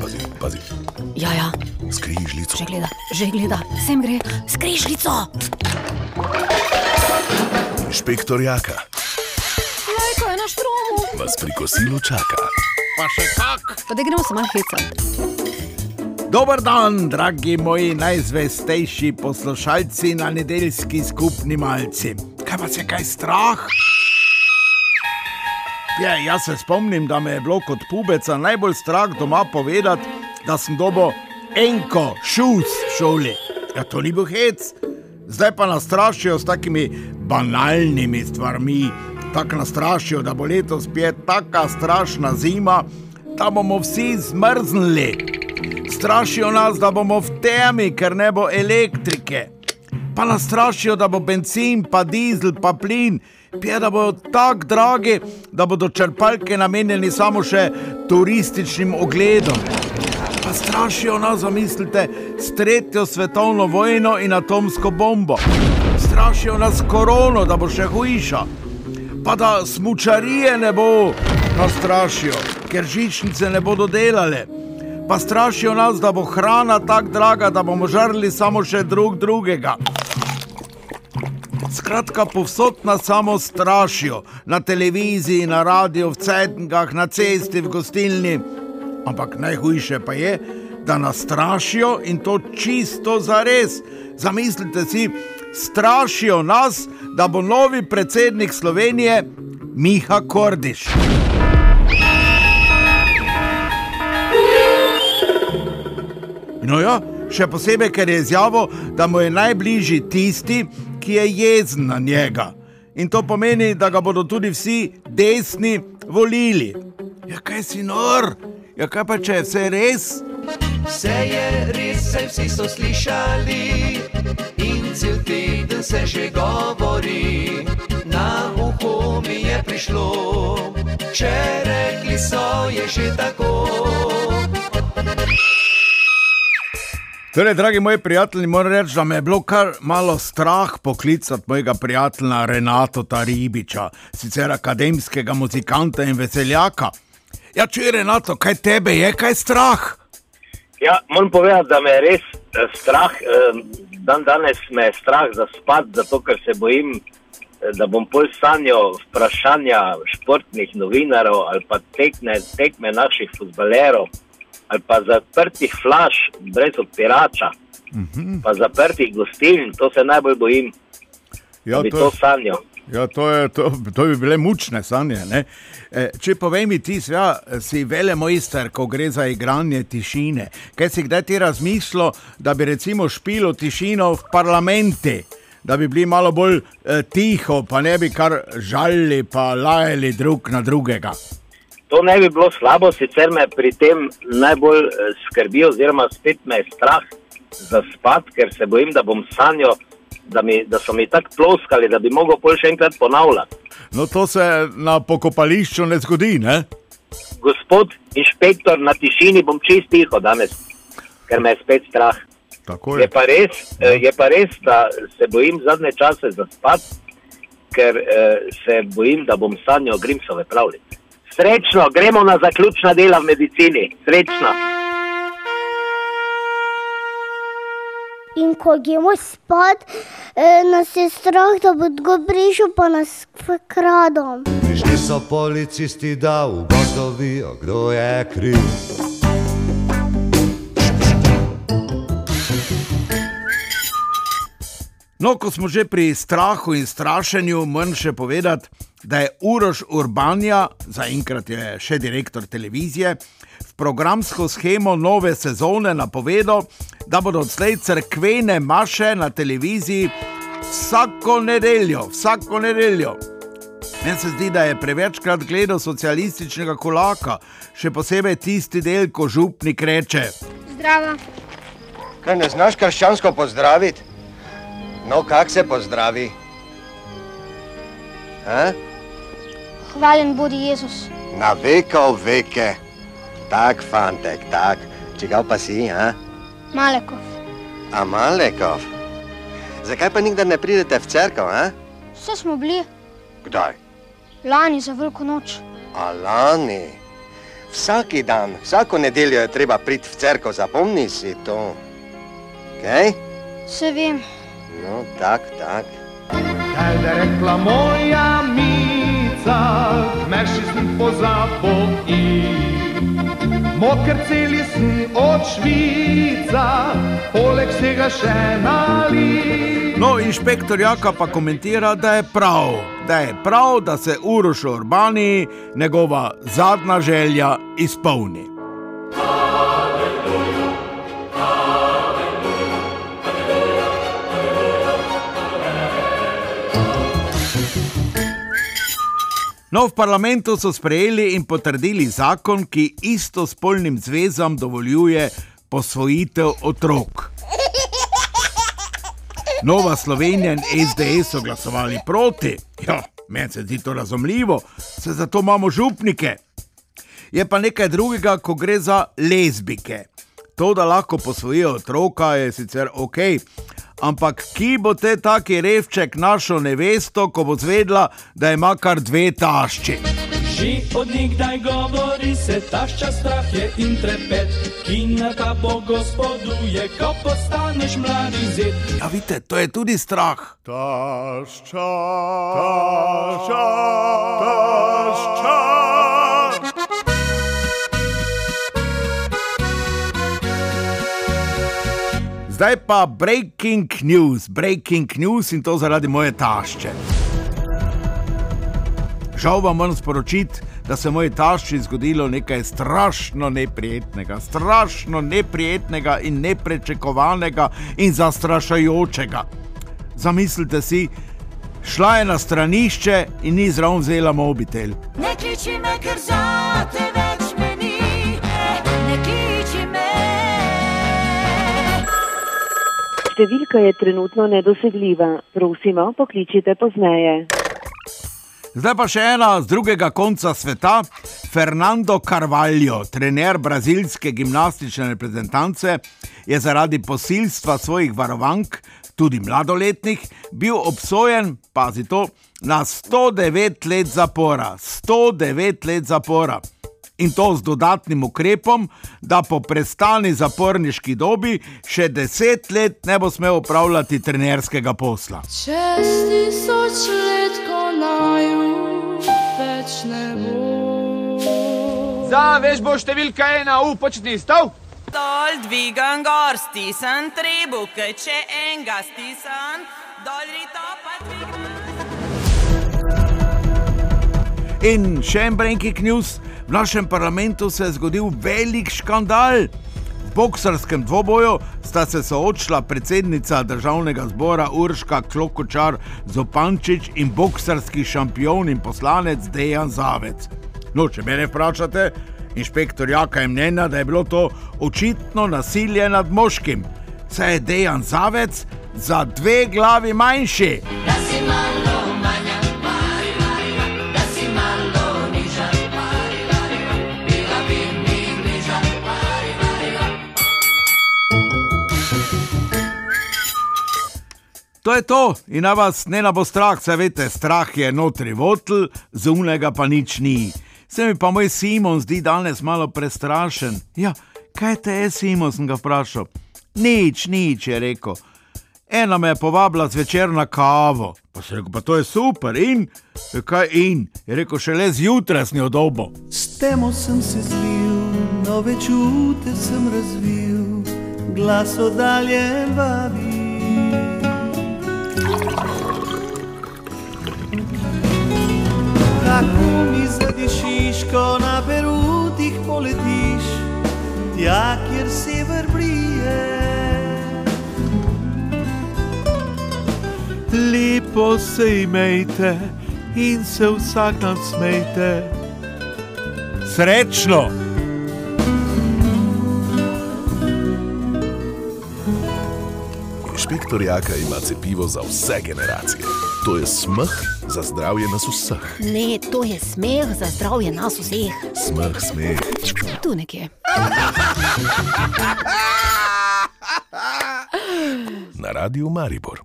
Pazi, pazi, Ja, ja, skrižljico. že gleda, že gleda, sem gre, skrižljico. Inšpektor Jaka Lajko je na štromu. vas pri kosilu čaka. Pa še kak. Pa da gremo se malo hecati. Dober dan, dragi moji najzvestejši poslušalci na nedeljski skupni malci. Kaj vas je kaj strah? Ja, jaz se spomnim, da me je bilo kot pubeca najbolj strah doma povedati, da sem dobo enko šus v šoli. Ja, to ni bil hec. Zdaj pa nas strašijo s takimi banalnimi stvarmi. Tako nas strašijo, da bo letos spet taka strašna zima, da bomo vsi zmrznili. Strašijo nas, da bomo v temi, ker ne bo elektrike. Pa nas strašijo, da bo benzin, pa dizel, pa plin, pije, da bodo tako dragi, da bodo črpalke namenjeni samo še turističnim ogledom. Pa strašijo nas, zamislite, s tretjo svetovno vojno in atomsko bombo. Strašijo nas korono, da bo še hujša. Pa da smučarije ne bo, nas strašijo, ker žičnice ne bodo delale. Pa strašijo nas, da bo hrana tako draga, da bomo žrli samo še drug drugega. Skratka, povsod nas samo strašijo, na televiziji, na radiju, v cednkah, na cesti, v gostilni. Ampak najhujše pa je, da nas strašijo in to čisto za res. Zamislite si, strašijo nas, da bo novi predsednik Slovenije Miha Kordiš. No ja, še posebej, ker je izjavil, da mu je najbližji tisti, ki je jezen na njega. In to pomeni, da ga bodo tudi vsi desni volili. Ja, kaj si nor? Ja, kaj pa če je vse res? Vse je res, saj vsi so slišali in cel teden se že govori. Na uho mi je prišlo, če rekli so, je že tako. Torej, dragi moji prijatelji, moram reči, da me je bilo kar malo strah poklicati mojega prijatelja Renato Taribiča, sicer akademskega muzikanta in veseljaka. Ja, če je Renato, kaj tebe je, kaj strah? Ja, moram povedati, da me je res eh, strah. eh, Dan danes me je strah za spat, zato ker se bojim, eh, da bom pol sanjal vprašanja športnih novinarjev ali pa tekme, tekme naših futbalerov ali pa zaprtih flaš brez odpirača, pa zaprtih gostiln, to se najbolj bojim, Ja, bi to sanjal. Ja, to, je, to, to bi bile mučne sanje. ne. E, če povej mi ti, ja, si velemojster, ko gre za igranje tišine. Kaj si kdaj ti razmišljal, da bi recimo špilo tišino v parlamenti, da bi bili malo bolj eh, tiho, pa ne bi kar žalili, pa lajali drug na drugega. To ne bi bilo slabo, sicer me pri tem najbolj eh, skrbi, oziroma spet me je strah za spat, ker se bojim, da bom sanjal, da, mi, da so mi tako ploskali, da bi mogel pol še enkrat ponavljati. No, to se na pokopališču ne zgodi, ne? Gospod inšpektor, na tišini bom čist tiho danes, ker me je spet strah. Tako Je pa res, eh, je pa res da se bojim zadnje čase za spat, ker eh, se bojim, da bom sanjal Grimsove pravljice. Srečno, gremo na zaključna dela v medicini. Srečno. In ko gremo spat, eh, nas je strah, da bo kdo prišel pa nas kradom. Prišli so policisti, da ugotovijo, kdo je kriv. No, ko smo že pri strahu in strašenju, moram še povedati, da je Uroš Urbanja, zaenkrat je še direktor televizije, v programsko schemo nove sezone napovedal, da bodo odslej crkvene maše na televiziji vsako nedeljo, vsako nedeljo. Meni se zdi, da je prevečkrat gledal socialističnega kolaka, še posebej tisti del, ko župnik reče. Zdravo. Kaj ne znaš krščansko pozdraviti? No, kak se pozdravi? A? Hvaljen bodi Jezus. Na veko veke. Tak, fantek, tak. Čigav pa si, a? Malekov. A Malekov? Zakaj pa nikdar ne pridete v cerkev, a? Vse smo bili Kdaj? lani za veliko noč. A lani? V Vsaki dan, vsako nedeljo je treba priti v cerkev, zapomni si to. Kaj? Se vem. No, tak, tak. Kaj da rekla moja mica, kmeši sem pozaboji. Moker celi sem od Švica, poleg vsega še nali. No, inšpektor Jaka pa komentira, da je prav, da je prav, da se Uroš Urbani njegova zadnja želja izpolni. No, v parlamentu so sprejeli in potrdili zakon, ki istospolnim zvezam dovoljuje posvojitev otrok. Nova Slovenija in SDS so glasovali proti. Ja, meni se zdi to razumljivo, se zato imamo župnike. Je pa nekaj drugega, ko gre za lezbike. To, da lahko posvojijo otroka, je sicer ok, ampak ki bo te taki revček našo nevesto, ko bo zvedla, da ima kar dve tašči. Že od nikdaj govori se tašča strah je in trepet, ki na ta bo gospoduje, ko postaneš mladi zet. Ja, vidite, to je tudi strah. Tašča, tašča, tašča. Zdaj pa breaking news, breaking news in to zaradi moje tašče. Žal vam moram sporočiti, da se moji tašči zgodilo nekaj strašno neprijetnega, strašno neprijetnega in neprečakovanega in zastrašujočega. Zamislite si, šla je na stranišče in ni zraven vzela mobitel. Ne kliči me, ker za te Številka je trenutno nedosegljiva. Prosimo, pokličite pozneje. Zdaj pa še ena z drugega konca sveta. Fernando Carvalho, trener brazilske gimnastične reprezentance, je zaradi posilstva svojih varovank, tudi mladoletnih, bil obsojen, pazi to, na 109 let zapora. 109 let zapora. In to z dodatnim ukrepom, da po prestani zaporniški dobi še deset let ne bo smel upravljati trenerskega posla. Čez tisoč let, ko naju več ne bo. Zaveš bo številka ena, upočni stav. Dol dvigam gor, stisam trebuh, če enega stisam, dol rito pa dvigam. In še en breaking news, v našem parlamentu se je zgodil velik škandal. V boksarskem dvoboju sta se soočila predsednica državnega zbora Urška Klokočar Zopančič in boksarski šampion in poslanec Dejan Zavec. No, če me vprašate, inšpektor Jaka je mnenja, da je bilo to očitno nasilje nad moškim. Saj je Dejan Zavec za dve glavi manjši. Da si malo To je to, in na vas ne na bo strah, se veste, strah je notri votl, zunega pa nič ni. Se mi pa moj Simon zdi danes malo prestrašen. Ja, kaj te je, Simon, sem ga vprašal. Nič, nič, je rekel. Ena me je povabila zvečer na kavo. Pa sem rekel, pa to je super in, "Ja, kaj in, je rekel, šele zjutraj sem jo dobo. S temo sem se zlil, nove čute sem razvil, glas oddaljen vabi. Tako mi zadišiš, ko na perutih poletiš, tja, kjer sever brije. Lepo se imejte in se vsak dan smejte. Srečno! Inšpektor Jaka ima cepivo za vse generacije. To je smeh za zdravje nas vseh. Ne, to je smeh za zdravje nas vseh. Smeh, smeh. Tu nekje. Na radiju Maribor.